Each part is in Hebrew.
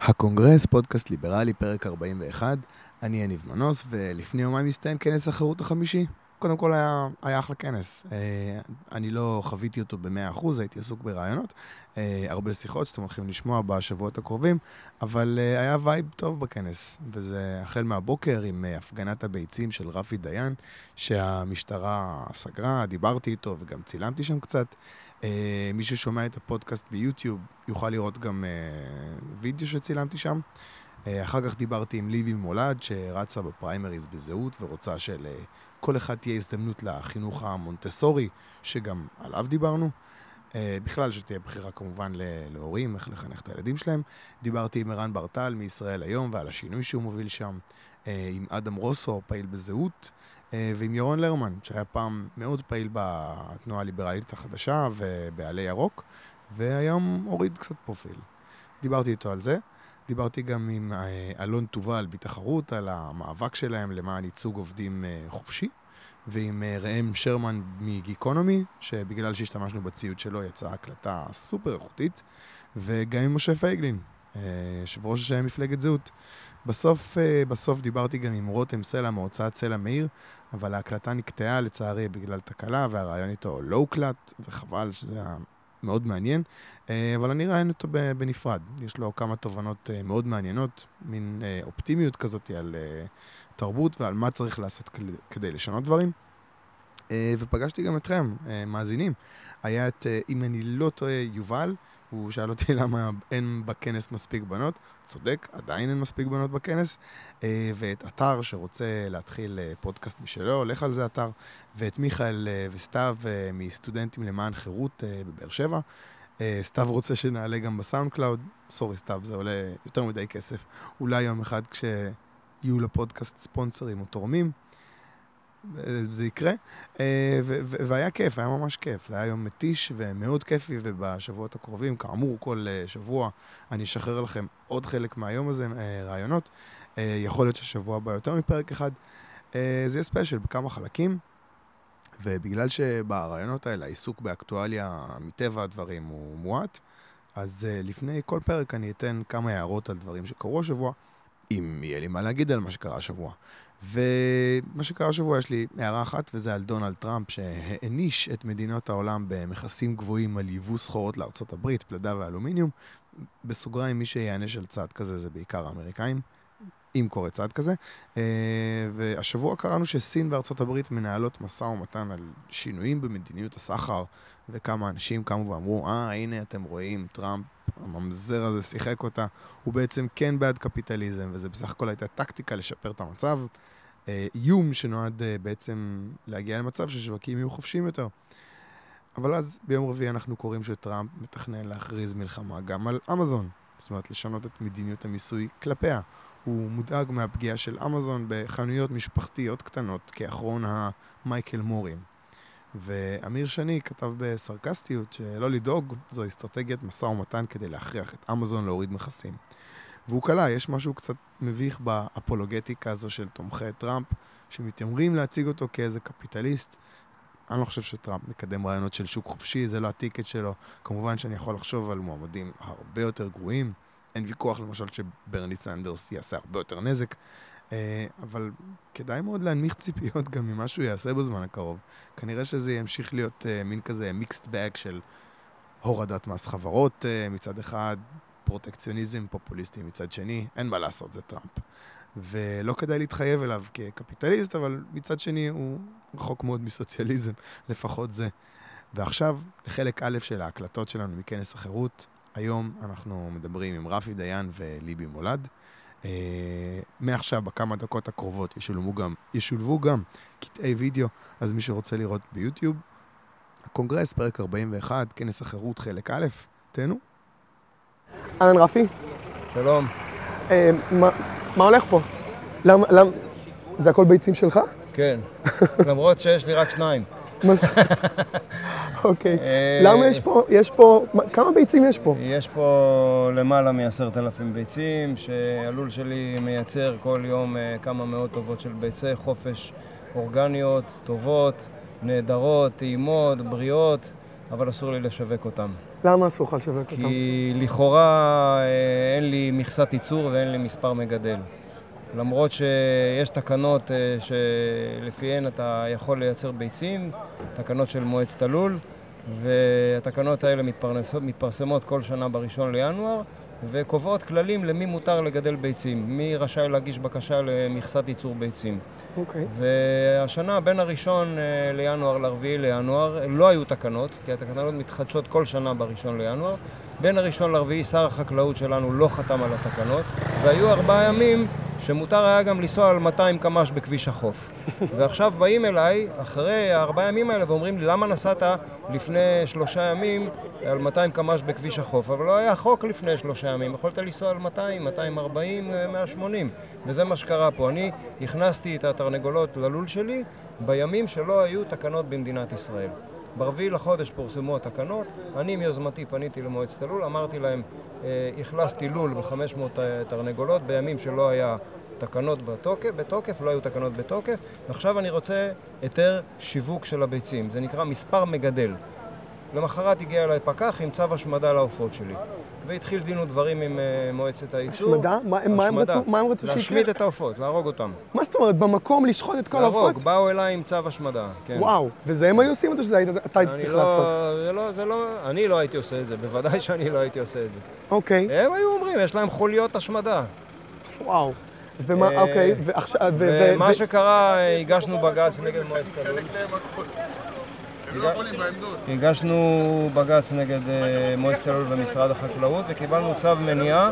הקונגרס, פודקאסט ליברלי, פרק 41. אני יניב מנוס, ולפני יומיים הסתיים כנס החירות החמישי. קודם כל היה, היה אחלה כנס. אה, אני לא חוויתי אותו ב-100%, הייתי עסוק בראיונות. אה, הרבה שיחות שאתם הולכים לשמוע בשבועות הקרובים, אבל אה, היה vibe טוב בכנס. וזה החל מהבוקר עם הפגנת הביצים של רפי דיין, שהמשטרה סגרה, דיברתי איתו וגם צילמתי שם קצת. מי ששומע את הפודקאסט ביוטיוב יוכל לראות גם וידאו שצילמתי שם. אחר כך דיברתי עם ליבי מולד, שרצה בפריימריז בזהות ורוצה של... כל אחד תהיה הזדמנות לחינוך המונטסורי, שגם עליו דיברנו. בכלל, שתהיה בחירה כמובן להורים, איך לחנך את הילדים שלהם. דיברתי עם ערן ברטל מישראל היום ועל השינוי שהוא מוביל שם, עם אדם רוסו, פעיל בזהות, ועם ירון לרמן, שהיה פעם מאוד פעיל בתנועה הליברלית החדשה ובעלי ירוק, והיום הוריד קצת פרופיל. דיברתי איתו על זה. דיברתי גם עם אה, אלון תובל בתחרות על המאבק שלהם למען ייצוג עובדים אה, חופשי, ועם אה, ראם שרמן מגיקונומי, שבגלל שהשתמשנו בציוד שלו יצאה הקלטה סופר איכותית, וגם עם משה פייגלין, יושב ראש מפלגת זהות. בסוף, בסוף דיברתי גם עם רותם סלע מהוצאת סלע מאיר, אבל ההקלטה נקטעה לצערי בגלל תקלה, והרעיון איתו לא הוקלט, וחבל שזה היה מאוד מעניין, אה, אבל אני ראיין אותו בנפרד. יש לו כמה תובנות אה, מאוד מעניינות, מין אה, אופטימיות כזאת על תרבות ועל מה צריך לעשות כדי לשנות דברים. ופגשתי גם אתכם, מאזינים. היה את, אם אני לא טועה, יובל. הוא שאל אותי למה אין בכנס מספיק בנות. צודק, עדיין אין מספיק בנות בכנס. אה, ואת אתר שרוצה להתחיל אה, פודקאסט משלו, הולך על זה אתר. ואת מיכאל אה, וסתיו מסטודנטים למען חירות בבאר שבע. סתיו רוצה שנעלה גם בסאונד קלאוד. sorry, סתיו, זה עולה יותר מדי כסף. אולי יום אחד כשיהיו לפודקאסט ספונסרים או תורמים. זה יקרה, אה, והיה כיף, היה ממש כיף. זה היה יום מתיש ומאוד כיפי, ובשבועות הקרובים, כאמור, כל אה, שבוע אני אשחרר לכם עוד חלק מהיום הזה, אה, ראיונות. יכול להיות ששבוע הבא יותר מפרק אחד. זה יהיה special בכמה חלקים, ובגלל שבראיונות האלה העיסוק באקטואליה מטבע הדברים הוא מועט, אז לפני כל פרק אני אתן כמה הערות על דברים שקרו השבוע, אם יהיה לי מה להגיד על מה שקרה השבוע. ומה שקרה השבוע, יש לי הערה אחת, וזה על דונלד טראמפ, שהעניש את מדינות העולם במכסים גבוהים על יבוא סחורות לארצות הברית, פלדה ואלומיניום. בסוגריים, מי שיענש על צעד כזה זה בעיקר האמריקאים, אם קורה צעד כזה. אה, והשבוע קראנו שסין וארצות הברית מנהלות משא ומתן על שינויים במדיניות הסחר, וכמה אנשים קמו ואמרו, אה, הנה אתם רואים, טראמפ הממזר הזה שיחק אותה, הוא בעצם כן בעד קפיטליזם, וזה בסך הכל הייתה טקטיקה לשפר את המצב. אה, איום שנועד אה, בעצם להגיע למצב ששווקים יהיו חופשיים יותר. אבל אז ביום רביעי אנחנו קוראים שטראמפ מתכנן להכריז מלחמה גם על אמזון. זאת אומרת, לשנות את מדיניות המיסוי כלפיה. הוא מודאג מהפגיעה של אמזון בחנויות משפחתיות קטנות, כאחרון המייקל מורים. ואמיר שני כתב בסרקסטיות שלא לדאוג, זו אסטרטגיית משא ומתן כדי להכריח את אמזון להוריד מכסים. והוא קלע, יש משהו קצת מביך באפולוגטיקה הזו של תומכי טראמפ, שמתיימרים להציג אותו כאיזה קפיטליסט. אני לא חושב שטראמפ מקדם רעיונות של שוק חופשי, זה לא ה ticket שלו. כמובן שאני יכול לחשוב על מועמדים הרבה יותר גרועים. אין ויכוח למשל שברני סנדרס יעשה הרבה יותר נזק, אבל כדאי מאוד להנמיך ציפיות גם ממה שהוא יעשה בזמן הקרוב. כנראה שזה ימשיך להיות אה, מין כזה mixed bag של הורדת מס חברות אה, מצד אחד, פרוטקציוניזם פופוליסטי מצד שני, אין מה לעשות, זה טראמפ. ולא כדאי להתייחס אליו כקפיטליסט, אבל מצד שני הוא רחוק מאוד מסוציאליזם, לפחות זה. ועכשיו, לחלק א' של ההקלטות שלנו מכנס החירות, היום אנחנו מדברים עם רפי דיין וליבי מולד. אה, מעכשיו, בכמה דקות הקרובות, ישולבו גם, ישולבו גם קטעי וידאו, אז מי שרוצה לראות ביוטיוב, הקונגרס, פרק 41, כנס החירות, חלק א', תהנו. אהלן רפי. שלום. אה, מה, מה הולך פה? למה, למה, זה הכל ביצים שלך? כן, למרות שיש לי רק שניים. אוקיי. אה, למה יש פה, יש פה, כמה ביצים יש פה? יש פה למעלה מעשרת אלפים ביצים, שהלול שלי מייצר כל יום אה, כמה מאות טובות של ביצי חופש אורגניות, טובות, נהדרות, טעימות, בריאות. אבל אסור לי לשווק אותם. למה אסור לך לשווק אותם? כי לכאורה אה, אין לי מכסת ייצור ואין לי מספר מגדל. למרות שיש תקנות אה, שלפיהן אתה יכול לייצר ביצים, תקנות של מועצת הלול, והתקנות האלה מתפרסמות כל שנה בראשון לינואר, וקובעות כללים למי מותר לגדל ביצים, מי רשאי להגיש בקשה למכסת ייצור ביצים. אוקיי. והשנה, בין הראשון אה, לינואר לרביעי לינואר, לא היו תקנות, כי התקנות מתחדשות כל שנה בראשון לינואר. בין הראשון לרביעי שר החקלאות שלנו לא חתם על התקנות, והיו ארבעה ימים שמותר היה גם לנסוע על 200 קמ"ש בכביש החוף. ועכשיו באים אליי, אחרי הארבעה ימים האלה, ואומרים לי, למה נסעת לפני שלושה ימים על 200 קמ"ש בכביש החוף? אבל לא היה חוק לפני שלושה ימים, יכולת לנסוע על 200, 240, 180. וזה מה שקרה פה. אני הכנסתי את התרנגולות ללול שלי בימים שלא היו תקנות במדינת ישראל. ברביעי לחודש פורסמו התקנות, אני מיוזמתי פניתי למועצת הלול, אמרתי להם, אה, אכלסתי לול ב-500 תרנגולות בימים שלא היה תקנות בתוקף, בתוקף, לא היו תקנות בתוקף, ועכשיו אני רוצה היתר שיווק של הביצים, זה נקרא מספר מגדל. למחרת הגיע אליי פקח עם צו השמדה לעופות שלי. והתחיל דין ודברים עם uh, מועצת הייצור. השמדה? מה, השמדה. מה הם רצו, מה הם רצו שיקרה? להשמיד את העופות, להרוג אותם. מה זאת אומרת? במקום לשחוט את כל העופות? להרוג, באו אליי עם צו השמדה, כן. וואו, וזה הם היו עושים אותו שזה אתה היית צריך לא, לעשות? זה לא, זה לא, אני לא הייתי עושה את זה, בוודאי שאני לא הייתי עושה את זה. אוקיי. הם היו אומרים, יש להם חוליות השמדה. וואו. ומה, אה, אוקיי, ועכשיו... ומה שקרה, הגשנו בג"ץ נגד מועצת הלול. לא הגשנו בג"ץ נגד אה, מועצת הלול ומשרד החקלאות וקיבלנו צו מניעה.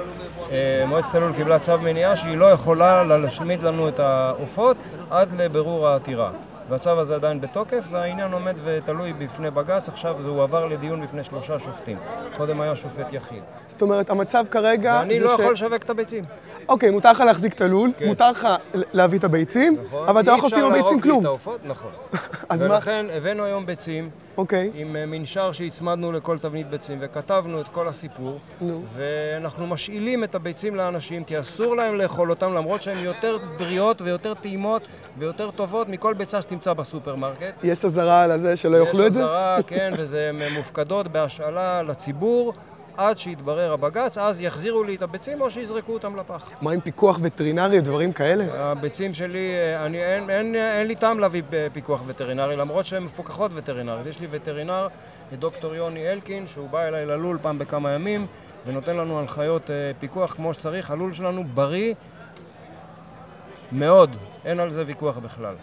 אה, מועצת הלול קיבלה צו מניעה שהיא לא יכולה להשמיד לנו את העופות עד לבירור העתירה. והצו הזה עדיין בתוקף, והעניין עומד ותלוי בפני בג"ץ, עכשיו זה הועבר לדיון בפני שלושה שופטים. קודם היה שופט יחיד. זאת אומרת, המצב כרגע... ואני לא ש... יכול לשווק את הביצים. אוקיי, מותר לך להחזיק את הלול, כן. מותר לך להביא את הביצים, נכון. אבל אתה לא יכול לעשות עם הביצים כלום. אי אפשר להרוג לי את העופות, נכון. אז ולכן מה? הבאנו היום ביצים, אוקיי. עם אה, מנשר שהצמדנו לכל תבנית ביצים, וכתבנו את כל הסיפור, נו. ואנחנו משאילים את הביצים לאנשים, כי אסור להם לאכול אותם, למרות שהן יותר בריאות ויותר טעימות ויותר טובות מכל ביצה שתמצא בסופרמרקט. יש אזהרה על זה שלא יאכלו את זה? יש אזהרה, כן, והן מופקדות בהשאלה לציבור. עד שיתברר הבג"ץ, אז יחזירו לי את הביצים או שיזרקו אותם לפח. מה עם פיקוח וטרינרי, דברים כאלה? הביצים שלי, אני, אין, אין, אין לי טעם להביא פיקוח וטרינרי, למרות שהן מפוקחות וטרינרית. יש לי וטרינר, דוקטור יוני אלקין, שהוא בא אליי ללול פעם בכמה ימים, ונותן לנו הנחיות אה, פיקוח כמו שצריך. הלול שלנו בריא מאוד, אין על זה ויכוח בכלל.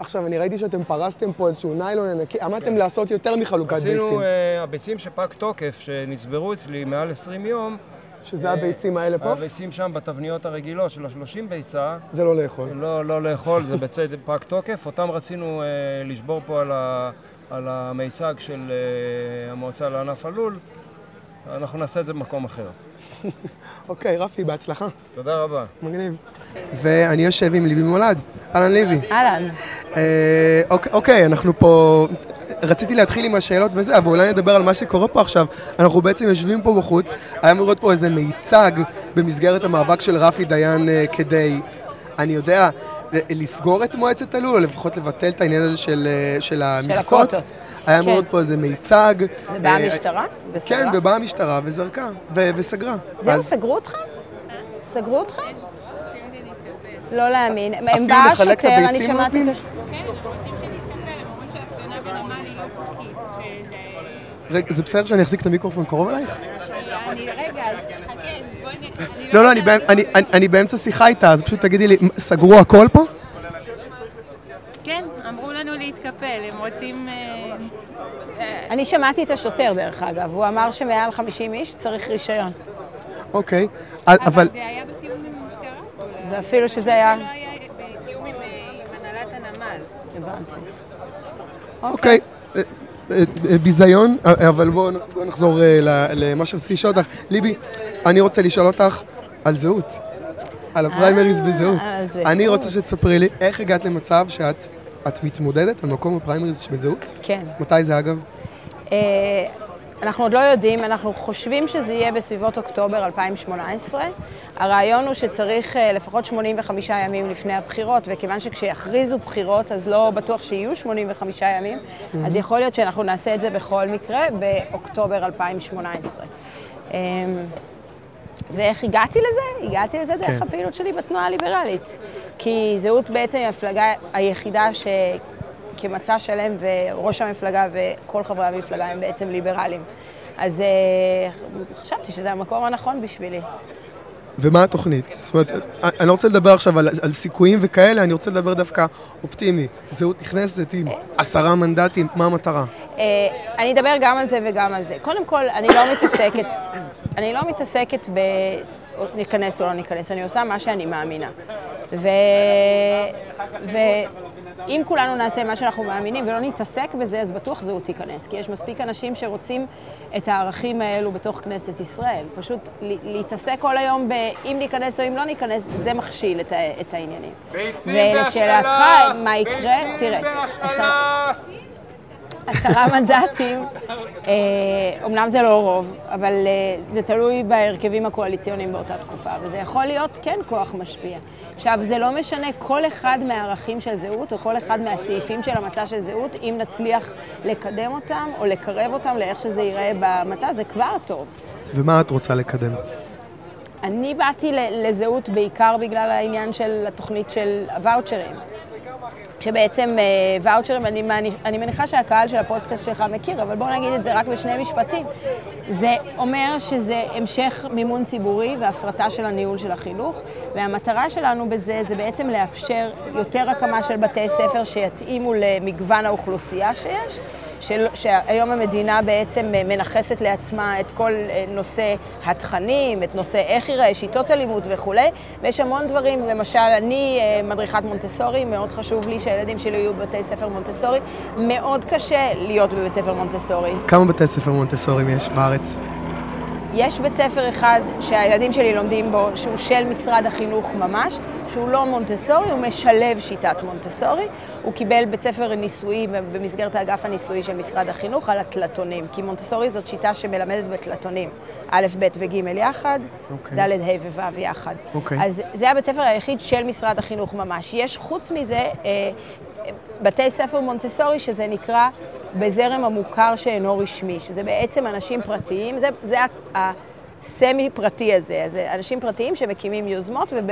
עכשיו, אני ראיתי שאתם פרסתם פה איזשהו ניילון ענקי, עמדתם כן. לעשות יותר מחלוקת ביצים. רצינו, uh, הביצים שפג תוקף, שנצברו אצלי מעל 20 יום, שזה uh, הביצים האלה פה? הביצים שם בתבניות הרגילות של ה-30 ביצה. זה לא לאכול. לא, לא לאכול, זה ביצי פג תוקף. אותם רצינו uh, לשבור פה על, ה, על המיצג של uh, המועצה לענף הלול. אנחנו נעשה את זה במקום אחר. אוקיי, רפי, בהצלחה. תודה רבה. מגניב. ואני יושב עם ליבי מולד. אהלן ליבי. אהלן. אה, אוקיי, אוקיי, אנחנו פה... רציתי להתחיל עם השאלות וזה, אבל אולי נדבר על מה שקורה פה עכשיו. אנחנו בעצם יושבים פה בחוץ, היה אמור להיות פה איזה מיצג במסגרת המאבק של רפי דיין אה, כדי, אני יודע, לסגור את מועצת הלול, או לפחות לבטל את העניין הזה של, אה, של המכסות. של הקוטות. היה כן. פה איזה מיצג. ובאה המשטרה? כן, ובאה המשטרה וזרקה, וסגרה. זהו, סגרו אותך? סגרו אותך? לא להאמין. הם באו שוטר, אני שמעתי את רגע, זה בסדר שאני אחזיק את המיקרופון קרוב אלייך? רגע, לא, לא, אני באמצע שיחה איתה, אז פשוט תגידי לי, סגרו הכל פה? כן, אמרו לנו להתקפל, הם רוצים... אה, אה, אני שמעתי את השוטר, דרך אגב, הוא אמר שמעל 50 איש צריך רישיון. אוקיי, אבל... אבל זה היה בתיאום עם המשטרה? ואפילו שזה היה... זה לא היה בתיאום עם הנהלת הנמל. הבנתי. אוקיי. אה, ביזיון, אבל בואו נחזור למה שרציתי לשאול אותך. ליבי, אני רוצה לשאול אותך על זהות. על הפריימריז בזהות. אני רוצה שתספרי לי איך הגעת למצב שאת מתמודדת על מקום הפריימריז בזהות? כן. מתי זה אגב? אנחנו עוד לא יודעים, אנחנו חושבים שזה יהיה בסביבות אוקטובר 2018. הרעיון הוא שצריך אה, לפחות 85 ימים לפני הבחירות, וכיוון שכשיכריזו בחירות אז לא בטוח שיהיו 85 ימים, mm-hmm. אז יכול להיות שאנחנו נעשה את זה בכל מקרה באוקטובר 2018. ואיך הגעתי לזה? הגעתי לזה דרך כן. הפעילות שלי בתנועה הליברלית. כי זהות בעצם היא המפלגה היחידה ש... כמצע שלם, וראש המפלגה וכל חברי המפלגה הם בעצם ליברלים. אז uh, חשבתי שזה המקום הנכון בשבילי. ומה התוכנית? זאת אומרת, אני לא רוצה לדבר עכשיו על, על סיכויים וכאלה, אני רוצה לדבר דווקא אופטימי. זהות נכנסת עם עשרה מנדטים, מה המטרה? אה, אני אדבר גם על זה וגם על זה. קודם כל, אני לא מתעסקת, אני לא מתעסקת ב... ניכנס או לא ניכנס, אני עושה מה שאני מאמינה. ו... ו... אם כולנו נעשה מה שאנחנו מאמינים ולא נתעסק בזה, אז בטוח זהות תיכנס. כי יש מספיק אנשים שרוצים את הערכים האלו בתוך כנסת ישראל. פשוט להתעסק כל היום באם ניכנס או אם לא ניכנס, זה מכשיל את, את העניינים. ולשאלתך, מה יקרה? תראה, עשרה מנדטים, אומנם אה, זה לא רוב, אבל אה, זה תלוי בהרכבים הקואליציוניים באותה תקופה, וזה יכול להיות כן כוח משפיע. עכשיו, זה לא משנה כל אחד מהערכים של זהות, או כל אחד מהסעיפים של המצע של זהות, אם נצליח לקדם אותם, או לקרב אותם לאיך שזה ייראה במצע, זה כבר טוב. ומה את רוצה לקדם? אני באתי לזהות בעיקר בגלל העניין של התוכנית של הוואוצ'רים. שבעצם אה, ואוצ'רים, אני, אני מניחה שהקהל של הפודקאסט שלך מכיר, אבל בואו נגיד את זה רק בשני משפטים. זה אומר שזה המשך מימון ציבורי והפרטה של הניהול של החינוך, והמטרה שלנו בזה זה בעצם לאפשר יותר הקמה של בתי ספר שיתאימו למגוון האוכלוסייה שיש. של, שהיום המדינה בעצם מנכסת לעצמה את כל אה, נושא התכנים, את נושא איך ייראה, שיטות הלימוד וכולי, ויש המון דברים, למשל, אני אה, מדריכת מונטסורי, מאוד חשוב לי שהילדים שלי יהיו בבתי ספר מונטסורי, מאוד קשה להיות בבית ספר מונטסורי. כמה בתי ספר מונטסוריים יש בארץ? יש בית ספר אחד שהילדים שלי לומדים בו, שהוא של משרד החינוך ממש, שהוא לא מונטסורי, הוא משלב שיטת מונטסורי. הוא קיבל בית ספר ניסויי במסגרת האגף הניסויי של משרד החינוך על התלתונים, כי מונטסורי זאת שיטה שמלמדת בתלתונים, א', ב' וג' יחד, okay. אוקיי. ד', ה' וו' יחד. Okay. אוקיי. אז זה הבית ספר היחיד של משרד החינוך ממש. יש חוץ מזה אה, בתי ספר מונטסורי שזה נקרא בזרם המוכר שאינו רשמי, שזה בעצם אנשים פרטיים, זה, זה הסמי פרטי הזה, זה אנשים פרטיים שמקימים יוזמות וב,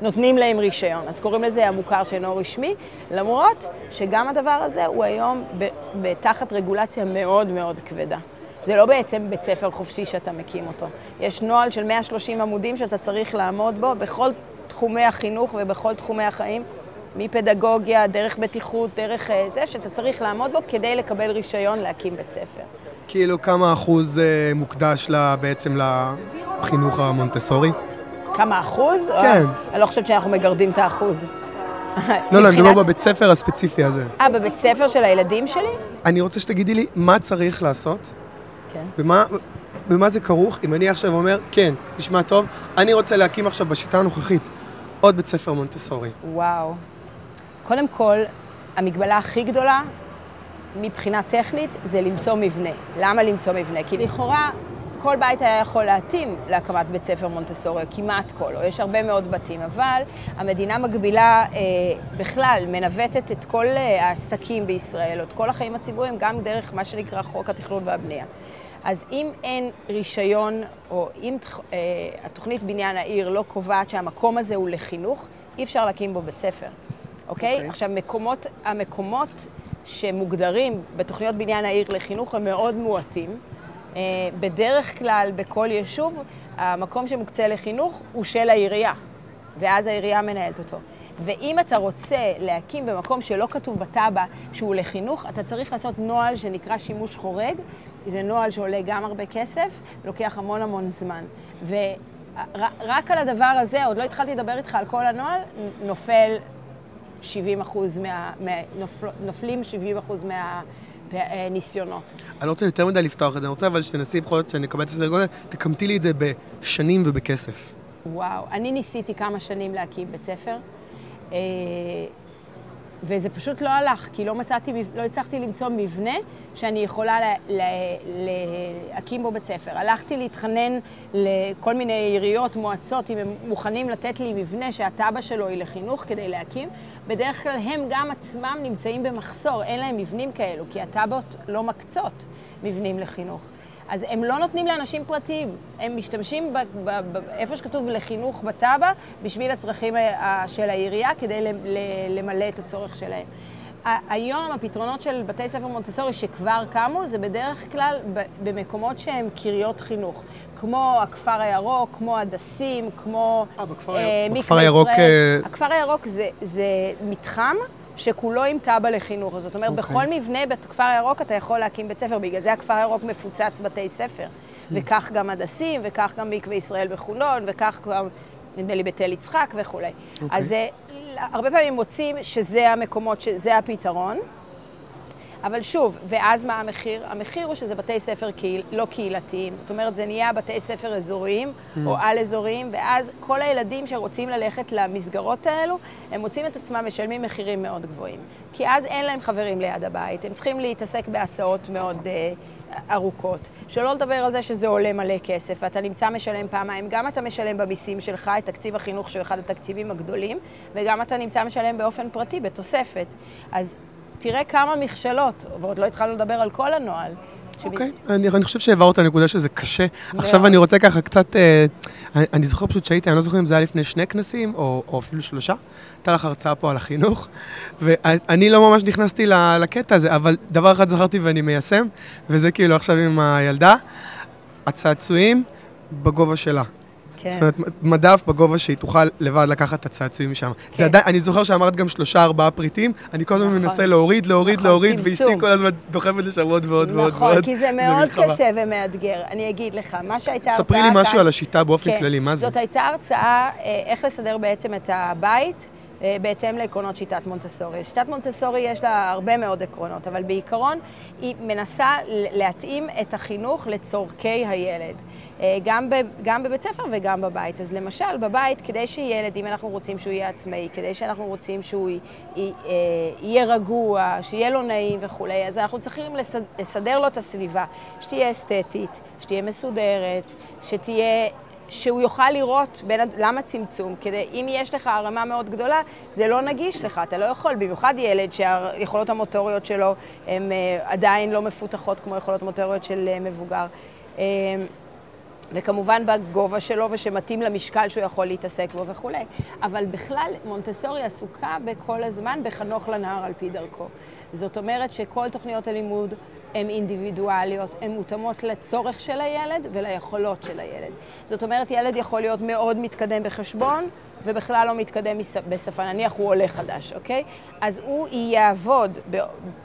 ונותנים להם רישיון, אז קוראים לזה המוכר שאינו רשמי, למרות שגם הדבר הזה הוא היום תחת רגולציה מאוד מאוד כבדה. זה לא בעצם בית ספר חופשי שאתה מקים אותו. יש נוהל של 130 עמודים שאתה צריך לעמוד בו בכל תחומי החינוך ובכל תחומי החיים. מפדגוגיה, דרך בטיחות, דרך אה, זה, שאתה צריך לעמוד בו כדי לקבל רישיון להקים בית ספר. כאילו כמה אחוז אה, מוקדש לה, בעצם לחינוך המונטסורי? כמה אחוז? כן. אני לא חושבת שאנחנו מגרדים את האחוז. לא, לא, אני מדבר בבית ספר הספציפי הזה. אה, בבית ספר של הילדים שלי? אני רוצה שתגידי לי מה צריך לעשות. כן. ומה, במה זה כרוך אם אני עכשיו אומר, כן, נשמע טוב, אני רוצה להקים עכשיו בשיטה הנוכחית עוד בית ספר מונטסורי. וואו. קודם כל, המגבלה הכי גדולה מבחינה טכנית זה למצוא מבנה. למה למצוא מבנה? כי לכאורה כל בית היה יכול להתאים להקמת בית ספר מונטסורי, כמעט כל, או יש הרבה מאוד בתים, אבל המדינה מגבילה אה, בכלל, מנווטת את כל אה, העסקים בישראל, או את כל החיים הציבוריים, גם דרך מה שנקרא חוק התכנון והבנייה. אז אם אין רישיון, או אם אה, התוכנית בניין העיר לא קובעת שהמקום הזה הוא לחינוך, אי אפשר להקים בו בית ספר. אוקיי? Okay. אוקיי. עכשיו, מקומות, המקומות שמוגדרים בתוכניות בניין העיר לחינוך הם מאוד מועטים. Uh, בדרך כלל, בכל יישוב, המקום שמוקצה לחינוך הוא של העירייה, ואז העירייה מנהלת אותו. ואם אתה רוצה להקים במקום שלא כתוב בתב"ע שהוא לחינוך, אתה צריך לעשות נוהל שנקרא שימוש חורג. זה נוהל שעולה גם הרבה כסף, לוקח המון המון זמן. ורק על הדבר הזה, עוד לא התחלתי לדבר איתך על כל הנוהל, נופל 70 אחוז מה... נופל, נופלים 70 אחוז מהניסיונות. אני לא רוצה יותר מדי לפתוח את זה, אני רוצה אבל שתנסי בכל זאת שאני אקבל את הסדר גודל, תקמתי לי את זה בשנים ובכסף. וואו, אני ניסיתי כמה שנים להקים בית ספר. וזה פשוט לא הלך, כי לא מצאתי, לא הצלחתי למצוא מבנה שאני יכולה לה, לה, להקים בו בית ספר. הלכתי להתחנן לכל מיני עיריות, מועצות, אם הם מוכנים לתת לי מבנה שהתב"ע שלו היא לחינוך כדי להקים. בדרך כלל הם גם עצמם נמצאים במחסור, אין להם מבנים כאלו, כי התב"עות לא מקצות מבנים לחינוך. אז הם לא נותנים לאנשים פרטיים, הם משתמשים ב- ב- ב- איפה שכתוב לחינוך בתב"ע בשביל הצרכים ה- ה- של העירייה כדי למלא את הצורך שלהם. היום הפתרונות של בתי ספר מונטסורי שכבר קמו זה בדרך כלל במקומות שהם קריות חינוך, כמו הכפר הירוק, כמו הדסים, כמו אה, בכפר אה, הירוק. בכפר הירוק. אה, הכפר הירוק זה, זה מתחם שכולו עם תב"ע לחינוך. זאת אומרת, אוקיי. בכל מבנה בכפר הירוק אתה יכול להקים בית ספר, בגלל זה הכפר הירוק מפוצץ בתי ספר. וכך גם הדסים, וכך גם מקווה ישראל בחולון, וכך גם, נדמה לי, בתל יצחק וכולי. אוקיי. אז זה, הרבה פעמים מוצאים שזה המקומות, שזה הפתרון. אבל שוב, ואז מה המחיר? המחיר הוא שזה בתי ספר קהיל, לא קהילתיים. זאת אומרת, זה נהיה בתי ספר אזוריים או על-אזוריים, ואז כל הילדים שרוצים ללכת למסגרות האלו, הם מוצאים את עצמם משלמים מחירים מאוד גבוהים. כי אז אין להם חברים ליד הבית, הם צריכים להתעסק בהסעות מאוד אה, ארוכות. שלא לדבר על זה שזה עולה מלא כסף, ואתה נמצא משלם פעמיים. גם אתה משלם במיסים שלך את תקציב החינוך, שהוא אחד התקציבים הגדולים, וגם אתה נמצא משלם באופן פרטי, בתוספת. אז תראה כמה מכשלות, ועוד לא התחלנו לדבר על כל הנוהל. אוקיי, אני, אני חושב שהעברת נקודה שזה קשה. מאוד. עכשיו אני רוצה ככה קצת, אה, אני, אני זוכר פשוט שהייתי, אני לא זוכר אם זה היה לפני שני כנסים, או, או אפילו שלושה. הייתה לך הרצאה פה על החינוך, ואני לא ממש נכנסתי לקטע הזה, אבל דבר אחד זכרתי ואני מיישם, וזה כאילו עכשיו עם הילדה, הצעצועים בגובה שלה. כן. זאת אומרת, מדף בגובה שהיא תוכל לבד לקחת את הצעצועים משם. זה כן. עדיין, אני זוכר שאמרת גם שלושה, ארבעה פריטים, אני כל הזמן נכון. מנסה להוריד, להוריד, נכון, להוריד, צמצום. ואשתי כל הזמן דוחפת לשם עוד ועוד ועוד ועוד. נכון, כי זה מאוד מלחמה. קשה ומאתגר. אני אגיד לך, מה שהייתה הרצאה... ספרי לי משהו כאן- על השיטה באופן כן, כללי, מה זה? זאת הייתה הרצאה אה, איך לסדר בעצם את הבית. אה, בהתאם לעקרונות שיטת מונטסורי. שיטת מונטסורי יש לה הרבה מאוד עקרונות, אבל בעיקרון היא מנסה להתאים את החינוך לצורכי הילד. אה, גם, ב, גם בבית ספר וגם בבית. אז למשל, בבית, כדי שילד, אם אנחנו רוצים שהוא יהיה עצמאי, כדי שאנחנו רוצים שהוא י, י, אה, יהיה רגוע, שיהיה לו נעים וכולי, אז אנחנו צריכים לסד, לסדר לו את הסביבה, שתהיה אסתטית, שתהיה מסודרת, שתהיה... שהוא יוכל לראות בין, למה צמצום? כדי, אם יש לך הרמה מאוד גדולה, זה לא נגיש לך, אתה לא יכול, במיוחד ילד שהיכולות המוטוריות שלו הן אה, עדיין לא מפותחות כמו יכולות מוטוריות של אה, מבוגר. אה, וכמובן בגובה שלו ושמתאים למשקל שהוא יכול להתעסק בו וכולי. אבל בכלל, מונטסורי עסוקה בכל הזמן בחנוך לנהר על פי דרכו. זאת אומרת שכל תוכניות הלימוד הן אינדיבידואליות, הן מותאמות לצורך של הילד וליכולות של הילד. זאת אומרת, ילד יכול להיות מאוד מתקדם בחשבון, ובכלל לא מתקדם בשפה, נניח הוא עולה חדש, אוקיי? אז הוא יעבוד ב-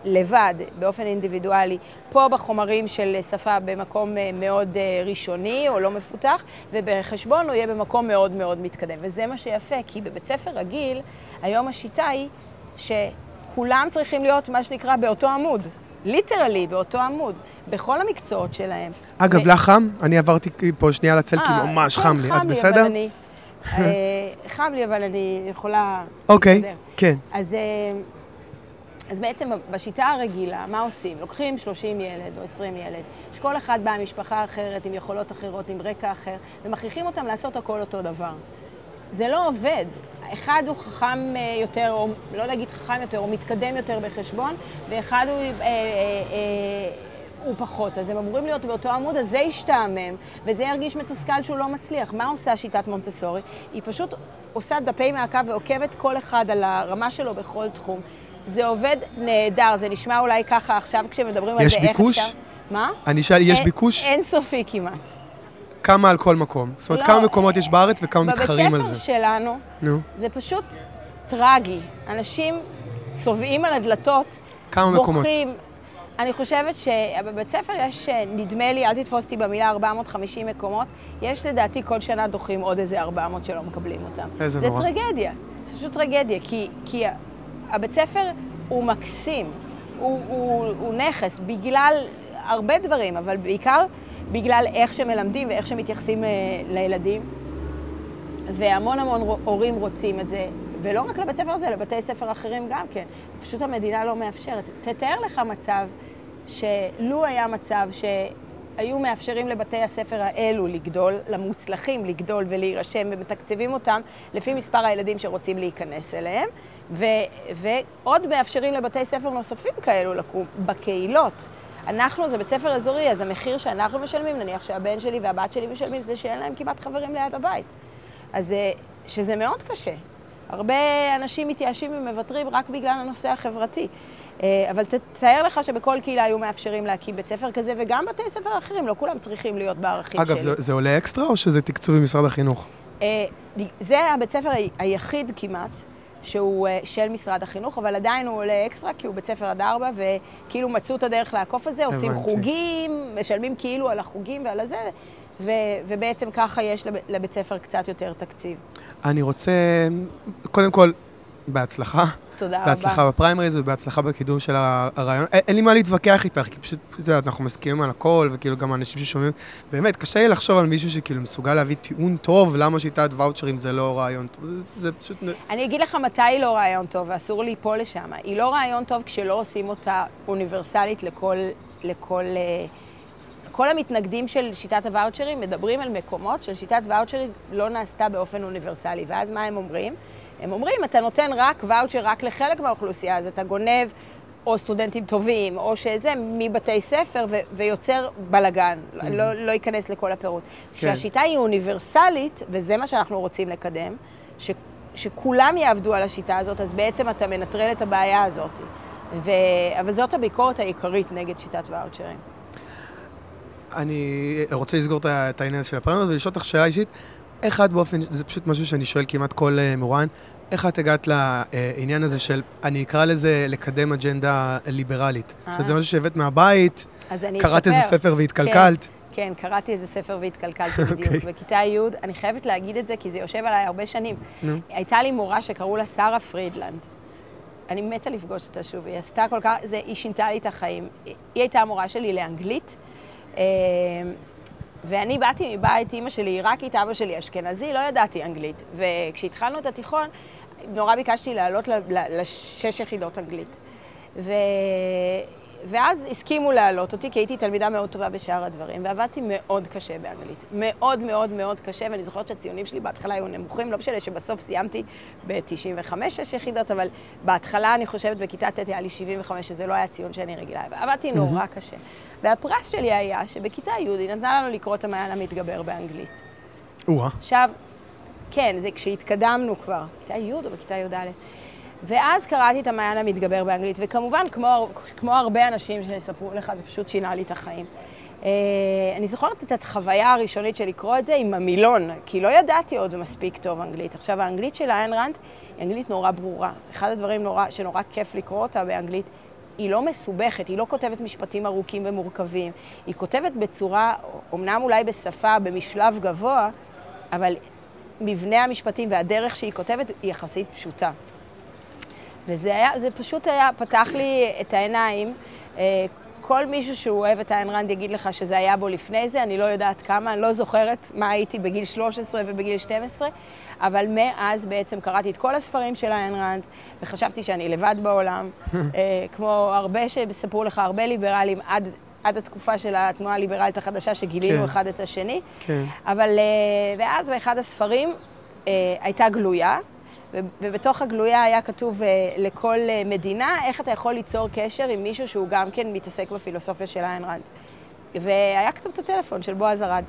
לבד, באופן אינדיבידואלי, פה בחומרים של שפה במקום אה, מאוד אה, ראשוני או לא מפותח, ובחשבון הוא יהיה במקום מאוד מאוד מתקדם. וזה מה שיפה, כי בבית ספר רגיל, היום השיטה היא שכולם צריכים להיות, מה שנקרא, באותו עמוד. ליטרלי, באותו עמוד, בכל המקצועות שלהם. אגב, ו- לך חם? אני עברתי פה שנייה לצל, כי אה, ממש כן, חם לי. את בסדר? אני- אה, חם לי, אבל אני יכולה... אוקיי. כן. אז, אה, אז בעצם בשיטה הרגילה, מה עושים? לוקחים 30 ילד או 20 ילד, שכל אחד בא ממשפחה אחרת, עם יכולות אחרות, עם רקע אחר, ומכריחים אותם לעשות הכל אותו דבר. זה לא עובד. אחד הוא חכם אה, יותר, או לא להגיד חכם יותר, הוא מתקדם יותר בחשבון, ואחד הוא, אה, אה, אה, הוא פחות. אז הם אמורים להיות באותו עמוד, אז זה ישתעמם, וזה ירגיש מתוסכל שהוא לא מצליח. מה עושה שיטת מונטסורי? היא פשוט עושה דפי מעקב ועוקבת כל אחד על הרמה שלו בכל תחום. זה עובד נהדר, זה נשמע אולי ככה עכשיו כשמדברים על יש זה, איך ביקוש? אפשר... מה? אני אשאל, יש ביקוש? אין סופי כמעט. כמה על כל מקום? זאת אומרת, לא, כמה מקומות יש בארץ וכמה מתחרים על בבית זה? ספר שלנו, נו. זה פשוט טרגי. אנשים צובעים על הדלתות, כמה מקומות? בוכים. אני חושבת שבבית ספר יש, אה, נדמה לי, אל תתפוס אותי במילה, 450 מקומות. יש לדעתי כל שנה דוחים עוד איזה 400 שלא מקבלים אותם. איזה זה נורא. טרגדיה. זה פשוט טרגדיה, כי, כי הבית ספר הוא מקסים, הוא, הוא, הוא נכס, בגלל הרבה דברים, אבל בעיקר בגלל איך שמלמדים ואיך שמתייחסים אה, לילדים. והמון המון הורים רוצים את זה, ולא רק לבית ספר הזה, לבתי ספר אחרים גם כן. פשוט המדינה לא מאפשרת. תתאר לך מצב שלו היה מצב שהיו מאפשרים לבתי הספר האלו לגדול, למוצלחים לגדול ולהירשם, ומתקצבים אותם לפי מספר הילדים שרוצים להיכנס אליהם, ו- ועוד מאפשרים לבתי ספר נוספים כאלו לקום בקהילות. אנחנו, זה בית ספר אזורי, אז המחיר שאנחנו משלמים, נניח שהבן שלי והבת שלי משלמים, זה שאין להם כמעט חברים ליד הבית. אז אה, שזה מאוד קשה. הרבה אנשים מתייאשים ומוותרים רק בגלל הנושא החברתי. אה, אבל תתאר לך שבכל קהילה היו מאפשרים להקים בית ספר כזה, וגם בתי ספר אחרים, לא כולם צריכים להיות בערכים אגב, שלי. זה, זה עולה אקסטרה או שזה תקצוב ממשרד החינוך? אה, זה הבית ספר היחיד כמעט. שהוא אה, של משרד החינוך, אבל עדיין הוא עולה אקסטרה, כי הוא בית ספר עד ארבע, וכאילו מצאו את הדרך לעקוף את זה, עושים הבנתי. חוגים, משלמים כאילו על החוגים ועל הזה, ו- ובעצם ככה יש לב- לבית ספר קצת יותר תקציב. אני רוצה, קודם כל, בהצלחה. תודה רבה. בהצלחה בפריימריז ובהצלחה בקידום של הרעיון. אין, לי מה להתווכח איתך, כי פשוט, את יודעת, אנחנו מסכימים על הכל, וכאילו גם האנשים ששומעים, באמת, קשה לי לחשוב על מישהו שכאילו מסוגל להביא טיעון טוב, למה שיטת ואוצ'רים זה לא רעיון טוב. זה, זה פשוט... אני אגיד לך מתי היא לא רעיון טוב, ואסור ליפול לשם. היא לא רעיון טוב כשלא עושים אותה אוניברסלית לכל... לכל אה, כל המתנגדים של שיטת הוואוצ'רים מדברים על מקומות של שיטת ואוצ'רים לא נעשתה באופן אוניברסלי. ואז מה הם אומרים? הם אומרים, אתה נותן רק ואוצ'ר רק לחלק מהאוכלוסייה, אז אתה גונב או סטודנטים טובים, או שזה, מבתי ספר, ו- ויוצר בלאגן. לא, לא ייכנס לכל הפירוט. כשהשיטה היא אוניברסלית, וזה מה שאנחנו רוצים לקדם, ש- שכולם יעבדו על השיטה הזאת, אז בעצם אתה מנטרל את הבעיה הזאת. ו... אבל זאת הביקורת העיקרית נגד שיטת ואוצ'רים. אני רוצה לסגור את העניין של הפריימריז ולשאול אותך שאלה אישית. את באופן, זה פשוט משהו שאני שואל כמעט כל uh, מרואיין, איך את הגעת לעניין הזה של, אני אקרא לזה לקדם אג'נדה ליברלית? זאת אומרת, זה משהו שהבאת מהבית, קראת. איזה ספר והתקלקלת. כן, קראתי איזה ספר והתקלקלתי בדיוק. אוקיי. בכיתה י', אני חייבת להגיד את זה כי זה יושב עליי הרבה שנים. נו. הייתה לי מורה שקראו לה שרה פרידלנד. אני מתה לפגוש אותה שוב, היא עשתה כל כך, זה, היא שינתה לי את החיים. היא היא הייתה המורה שלי לאנגלית, אה, ואני באתי מבית, אימא שלי עיראקית, אבא שלי אשכנזי, לא ידעתי אנגלית. וכשהתחלנו את התיכון, נורא ביקשתי לעלות לשש יחידות אנגלית. ו... ואז הסכימו להעלות אותי, כי הייתי תלמידה מאוד טובה בשאר הדברים, ועבדתי מאוד קשה באנגלית. מאוד מאוד מאוד קשה, ואני זוכרת שהציונים שלי בהתחלה היו נמוכים, לא משנה שבסוף סיימתי ב-95 שש יחידות, אבל בהתחלה, אני חושבת, בכיתה ט' היה לי 75, שזה לא היה ציון שאני רגילה, ועבדתי נורא קשה. והפרס שלי היה שבכיתה י' היא נתנה לנו לקרוא את המעיין המתגבר באנגלית. או-אה. עכשיו, כן, זה כשהתקדמנו כבר, בכיתה י' או בכיתה י"א. ואז קראתי את המעיין המתגבר באנגלית, וכמובן, כמו, כמו הרבה אנשים שיספרו לך, זה פשוט שינה לי את החיים. אה, אני זוכרת את החוויה הראשונית של לקרוא את זה עם המילון, כי לא ידעתי עוד מספיק טוב אנגלית. עכשיו, האנגלית של איין רנד היא אנגלית נורא ברורה. אחד הדברים נורא, שנורא כיף לקרוא אותה באנגלית, היא לא מסובכת, היא לא כותבת משפטים ארוכים ומורכבים. היא כותבת בצורה, אמנם אולי בשפה, במשלב גבוה, אבל מבנה המשפטים והדרך שהיא כותבת היא יחסית פשוטה. וזה היה, זה פשוט היה, פתח לי את העיניים. אה, כל מישהו שהוא אוהב את איין רנד יגיד לך שזה היה בו לפני זה, אני לא יודעת כמה, אני לא זוכרת מה הייתי בגיל 13 ובגיל 12, אבל מאז בעצם קראתי את כל הספרים של איין רנד, וחשבתי שאני לבד בעולם, אה, כמו הרבה שספרו לך, הרבה ליברלים עד... עד התקופה של התנועה הליברלית החדשה, שגילינו כן. אחד את השני. כן. אבל, אה, ואז באחד הספרים הייתה גלויה, ובתוך הגלויה היה כתוב אה, לכל אה, מדינה איך אתה יכול ליצור קשר עם מישהו שהוא גם כן מתעסק בפילוסופיה של איין רנד. והיה כתוב את הטלפון של בועז ארד.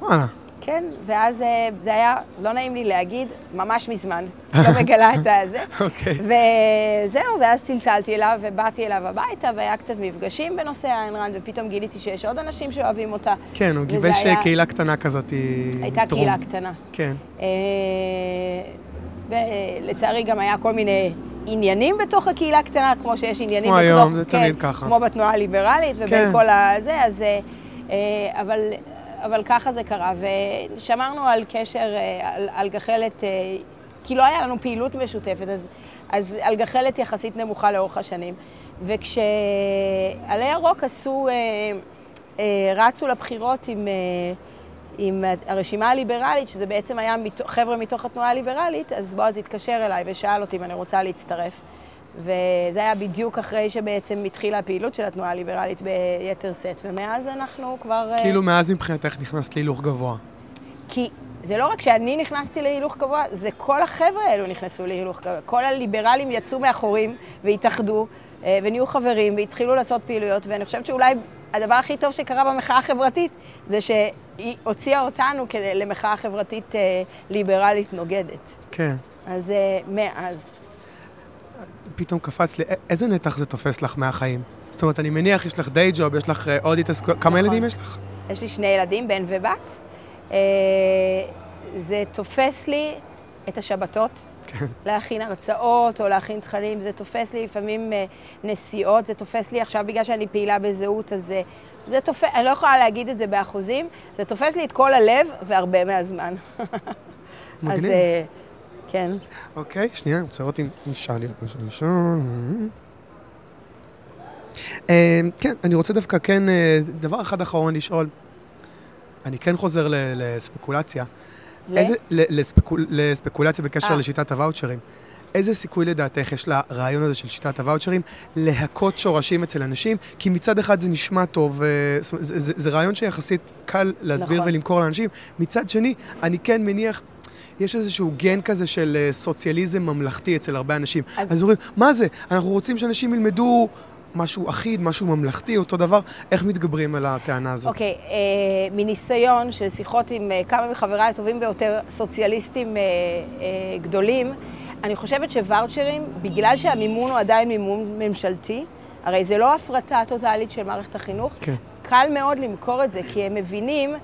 וואלה. כן, ואז אה, זה היה, לא נעים לי להגיד, ממש מזמן, לא מגלה את הזה. אוקיי. וזהו, ואז צלצלתי אליו ובאתי אליו הביתה, והיה קצת מפגשים בנושא איין רנד, ופתאום גיליתי שיש עוד אנשים שאוהבים אותה. כן, הוא גיבש היה- קהילה קטנה כזאת. הייתה טרום. קהילה קטנה. כן. ולצערי גם היה כל מיני עניינים בתוך הקהילה הקטנה, כמו שיש עניינים כמו. היום, זה כן, תמיד ככה. כמו בתנועה הליברלית ובין כן. כל הזה, אז... אה, אה, אבל, אבל ככה זה קרה, ושמרנו על קשר, אה, על, על גחלת, כי לא היה לנו פעילות משותפת, אז, אז על גחלת יחסית נמוכה לאורך השנים. וכשעלי ירוק עשו, רצו לבחירות עם... עם הרשימה הליברלית, שזה בעצם היה. חבר'ה מתוך התנועה הליברלית, אז בועז התקשר אליי ושאל אותי אם אני רוצה להצטרף. וזה היה בדיוק אחרי שבעצם התחילה הפעילות של התנועה הליברלית ביתר שאת, ומאז אנחנו כבר... אה, כאילו מאז מבחינתך נכנסת להילוך גבוה. כי זה לא רק שאני נכנסתי להילוך גבוה, זה כל החבר'ה האלו נכנסו להילוך גבוה. כל הליברלים יצאו מאחורים והתאחדו אה, ונהיו חברים והתחילו לעשות פעילויות, ואני חושבת שאולי הדבר הכי טוב שקרה במחאה החברתית זה שהיא הוציאה אותנו כדי, למחאה חברתית אה, ליברלית נוגדת. כן. אז אה, מאז. פתאום קפץ לי, איזה נתח זה תופס לך מהחיים? זאת אומרת, אני מניח, יש לך דיי ג'וב, יש לך אה, עוד התעסקות, כמה נכון. ילדים יש לך? יש לי שני ילדים, בן ובת. אה, זה תופס לי את השבתות, כן. להכין הרצאות או להכין תכנים, זה תופס לי לפעמים אה, נסיעות, זה תופס לי עכשיו בגלל שאני פעילה בזהות, אז זה, זה תופס, אני לא יכולה להגיד את זה באחוזים, זה תופס לי את כל הלב והרבה מהזמן. אז מגניב. אה, כן. אוקיי, שנייה, אני רוצה לראות אם נשאר לי עוד משהו ראשון. אה, כן, אני רוצה דווקא כן, אה, דבר אחד אחרון לשאול. אני כן חוזר ל- לספקולציה. איזה, ל- לספקול, לספקולציה בקשר אה. לשיטת הוואוצ'רים. איזה סיכוי לדעתך יש לרעיון הזה של שיטת הוואוצ'רים להכות שורשים אצל אנשים? כי מצד אחד זה נשמע טוב, אה, זאת אומרת, זה, זה, זה רעיון שיחסית קל להסביר נכון. ולמכור לאנשים. מצד שני, אני כן מניח... יש איזשהו גן כזה של אה, סוציאליזם ממלכתי אצל הרבה אנשים. אז- אז אומרים, מה זה? אנחנו רוצים שאנשים ילמדו משהו אחיד, משהו ממלכתי, אותו דבר. איך מתגברים על הטענה הזאת? אוקיי, אה, מניסיון של שיחות עם אה, כמה מחבריי הטובים ביותר, סוציאליסטים אה, אה, גדולים, אני חושבת שוואוצ'רים, בגלל שהמימון הוא עדיין מימון ממשלתי, הרי זה לא הפרטה טוטאלית של מערכת החינוך, כן. קל מאוד למכור את זה, כי הם מבינים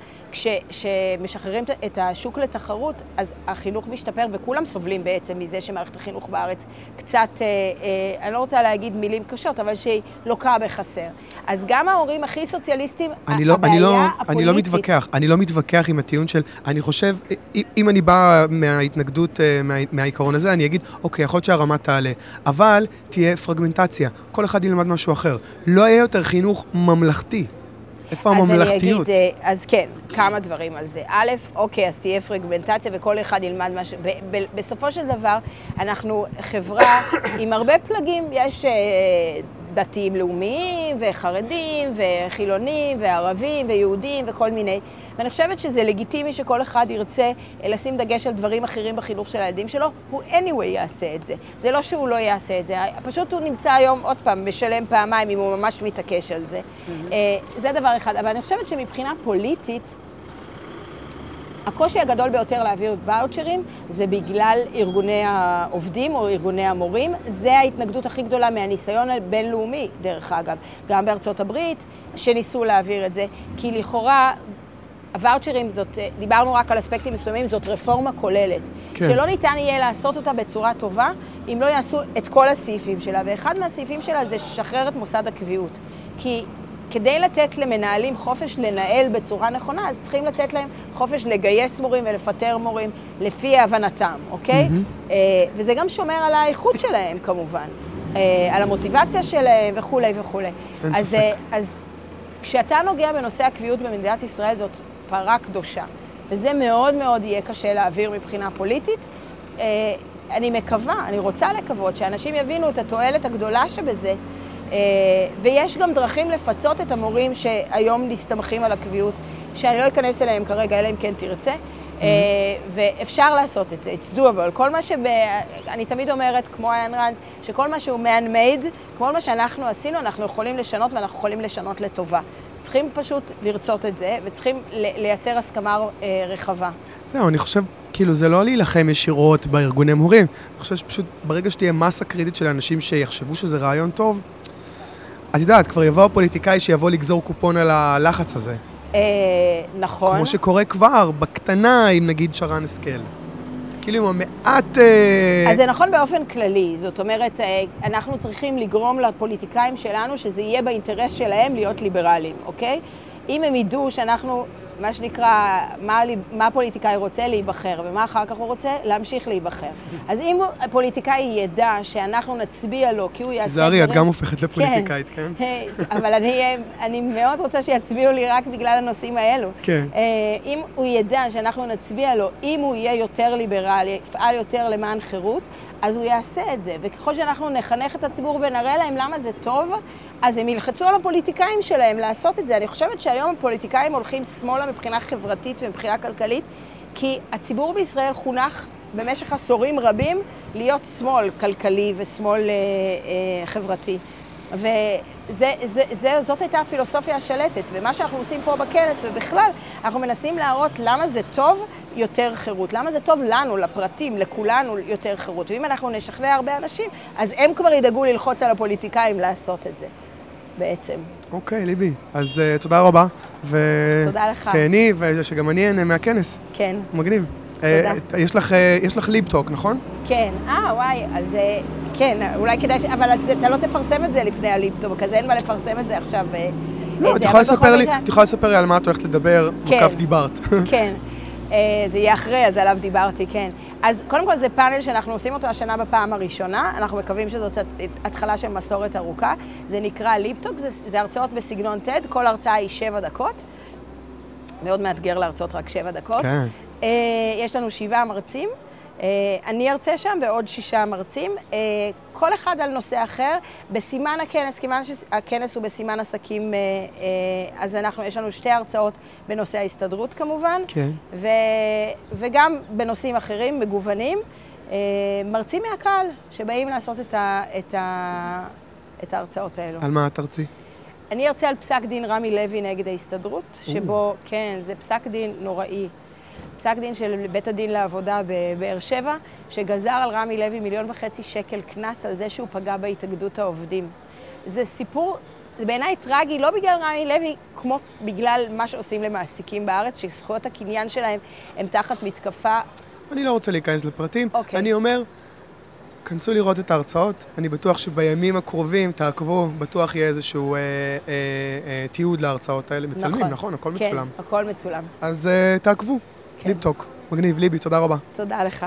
כשמשחררים את השוק לתחרות, אז החינוך משתפר, וכולם סובלים בעצם מזה שמערכת החינוך בארץ קצת, אה, אה, אני לא רוצה להגיד מילים קשות, אבל שהיא לוקה בחסר. אז גם ההורים הכי סוציאליסטים, אני לא, הבעיה אני, לא, הפוליטית... אני לא מתווכח, אני לא מתווכח עם הטיעון של, אני חושב, אם- אם אני בא מההתנגדות, אה, מה, מהעיקרון הזה, אני אגיד, אוקיי, יכול להיות שהרמה תעלה, אבל תהיה פרגמנטציה, כל אחד ילמד משהו אחר. לא יהיה יותר חינוך ממלכתי. איפה הממלכתיות? אז אגיד, אה, אז כן, כמה דברים על זה. א', אוקיי, אז תהיה פרגמנטציה וכל אחד ילמד מה ש... ב- ב- בסופו של דבר, אנחנו חברה עם הרבה פלגים. יש אה, דתיים לאומיים, וחרדים, וחילונים, וערבים, ויהודים, וכל מיני. ואני חושבת שזה לגיטימי שכל אחד ירצה אה, לשים דגש על דברים אחרים בחינוך של הילדים שלו, הוא anyway יעשה את זה. זה לא שהוא לא יעשה את זה, פשוט הוא נמצא היום, עוד פעם, משלם פעמיים אם הוא ממש מתעקש על זה. אה, זה דבר אחד. אבל אני חושבת שמבחינה פוליטית, הקושי הגדול ביותר להעביר ואוצ'רים זה בגלל ארגוני העובדים או ארגוני המורים. זה ההתנגדות הכי גדולה מהניסיון הבינלאומי, דרך אגב. גם בארצות הברית, שניסו להעביר את זה. כי לכאורה, הוואוצ'רים זאת, דיברנו רק על אספקטים מסוימים, זאת רפורמה כוללת. כן. שלא ניתן יהיה לעשות אותה בצורה טובה אם לא יעשו את כל הסעיפים שלה. ואחד מהסעיפים שלה זה לשחרר את מוסד הקביעות. כי כדי לתת למנהלים חופש לנהל בצורה נכונה, אז צריכים לתת להם חופש לגייס מורים ולפטר מורים לפי הבנתם, אוקיי? אה, וזה גם שומר על האיכות שלהם כמובן, אה, על המוטיבציה שלהם וכולי וכולי. אין אז, ספק. אה, אז כשאתה נוגע בנושא הקביעות במדינת ישראל, זאת פרה קדושה. וזה מאוד מאוד יהיה קשה להעביר מבחינה פוליטית. אה, אני מקווה, אני רוצה לקוות שאנשים יבינו את התועלת הגדולה שבזה, ויש גם דרכים לפצות את המורים שהיום מסתמכים על הקביעות, שאני לא אכנס אליהם כרגע, אלא אם כן תרצה. אה, ואפשר לעשות את זה, it's doable. כל מה שב... אני תמיד אומרת, כמו איין רנד, שכל מה שהוא man-made, כל מה שאנחנו עשינו, אנחנו יכולים לשנות ואנחנו יכולים לשנות לטובה. צריכים פשוט לרצות את זה, וצריכים לייצר הסכמה אה, רחבה. זהו, אני חושב, כאילו, זה לא להילחם ישירות בארגוני מורים. אני חושב שפשוט ברגע שתהיה מסה קריטית של אנשים שיחשבו שזה רעיון טוב, את יודעת, כבר יבוא הפוליטיקאי שיבוא לגזור קופון על הלחץ הזה. אה, נכון. כמו שקורה כבר, בקטנה, עם נגיד שרן השכל. כאילו, עם המעט... אה, אז זה נכון באופן כללי, זאת אומרת, אה, אנחנו צריכים לגרום לפוליטיקאים שלנו שזה יהיה באינטרס שלהם להיות ליברליים, אוקיי? אם הם ידעו שאנחנו מה שנקרא, מה, מה פוליטיקאי רוצה להיבחר, ומה אחר כך הוא רוצה להמשיך להיבחר. אז אם הפוליטיקאי ידע שאנחנו נצביע לו, כי הוא יעשה תיזהרי, את גם הופכת לפוליטיקאית, כן? היי, אבל אני, אני מאוד רוצה שיצביעו לי רק בגלל הנושאים האלו. כן. אה, אם הוא ידע שאנחנו נצביע לו, אם הוא יהיה יותר ליברלי, יפעל יותר למען חירות, אז הוא יעשה את זה. וככל שאנחנו נחנך את הציבור ונראה להם למה זה טוב, אז הם ילחצו על הפוליטיקאים שלהם לעשות את זה. אני חושבת שהיום הפוליטיקאים הולכים שמאלה מבחינה חברתית ומבחינה כלכלית, כי הציבור בישראל חונך במשך עשורים רבים להיות שמאל כלכלי ושמאל אה, אה, חברתי. וזאת הייתה הפילוסופיה השלטת, ומה שאנחנו עושים פה בכנס ובכלל, אנחנו מנסים להראות למה זה טוב יותר חירות, למה זה טוב לנו, לפרטים, לכולנו יותר חירות. ואם אנחנו נשכנע הרבה אנשים, אז הם כבר ידאגו ללחוץ על הפוליטיקאים לעשות את זה, בעצם. אוקיי, ליבי. אז אה, תודה רבה. ו... תודה לך. תהני, ושגם אני אהנה מהכנס. כן, מגניב. אה, תודה. יש לך, יש לך LibTalk, נכון? כן. אה, וואי, אז אה, כן, אולי כדאי ש... אבל את- אתה לא תפרסם את זה לפני ה LibTalk, אז אין מה לפרסם את זה עכשיו. אה, לא, אה, את יכולה לספר לי, את יכולה לספר לי על מה את הולכת לדבר, כן. מקף דיברת. כן, אה, זה יהיה אחרי, אז עליו דיברתי, כן. אז קודם כל זה פאנל שאנחנו עושים אותו השנה בפעם הראשונה, אנחנו מקווים שזאת הת- התחלה של מסורת ארוכה. זה נקרא ליפטוק, זה, זה הרצאות בסגנון TED, כל הרצאה היא שבע דקות. מאוד מאתגר להרצות רק שבע דקות. כן. יש לנו שבעה מרצים. אה, אני ארצה שם ועוד שישה מרצים, אה, כל אחד על נושא אחר. בסימן הכנס, כיוון שהכנס הוא בסימן עסקים, אה, אז אנחנו, יש לנו שתי הרצאות בנושא ההסתדרות כמובן, כן. ו, וגם בנושאים אחרים, מגוונים. מרצים מהקהל שבאים לעשות את, ה, את, ה, את ההרצאות האלו. על מה את ארצי? אני ארצה על פסק דין רמי לוי נגד ההסתדרות, שבו, כן, זה פסק דין נוראי. פסק דין של בית הדין לעבודה בבאר שבע, שגזר על רמי לוי מיליון וחצי שקל קנס על זה שהוא פגע בהתאגדות העובדים. זה סיפור, זה בעיניי טרגי, לא בגלל רמי לוי, כמו בגלל מה שעושים למעסיקים בארץ, שזכויות הקניין שלהם הם תחת מתקפה. אני לא רוצה להיכנס לפרטים. אוקיי. אני אומר, כנסו לראות את ההרצאות. אני בטוח שבימים הקרובים תעקבו, בטוח יהיה איזשהו אה, אה, אה, תיעוד להרצאות האלה. מצלמים, נכון? הכל כן, מצולם. הכל מצולם. אז אה, תעקבו. כן. ליפטוק. מגניב, ליבי, תודה רבה. תודה לך.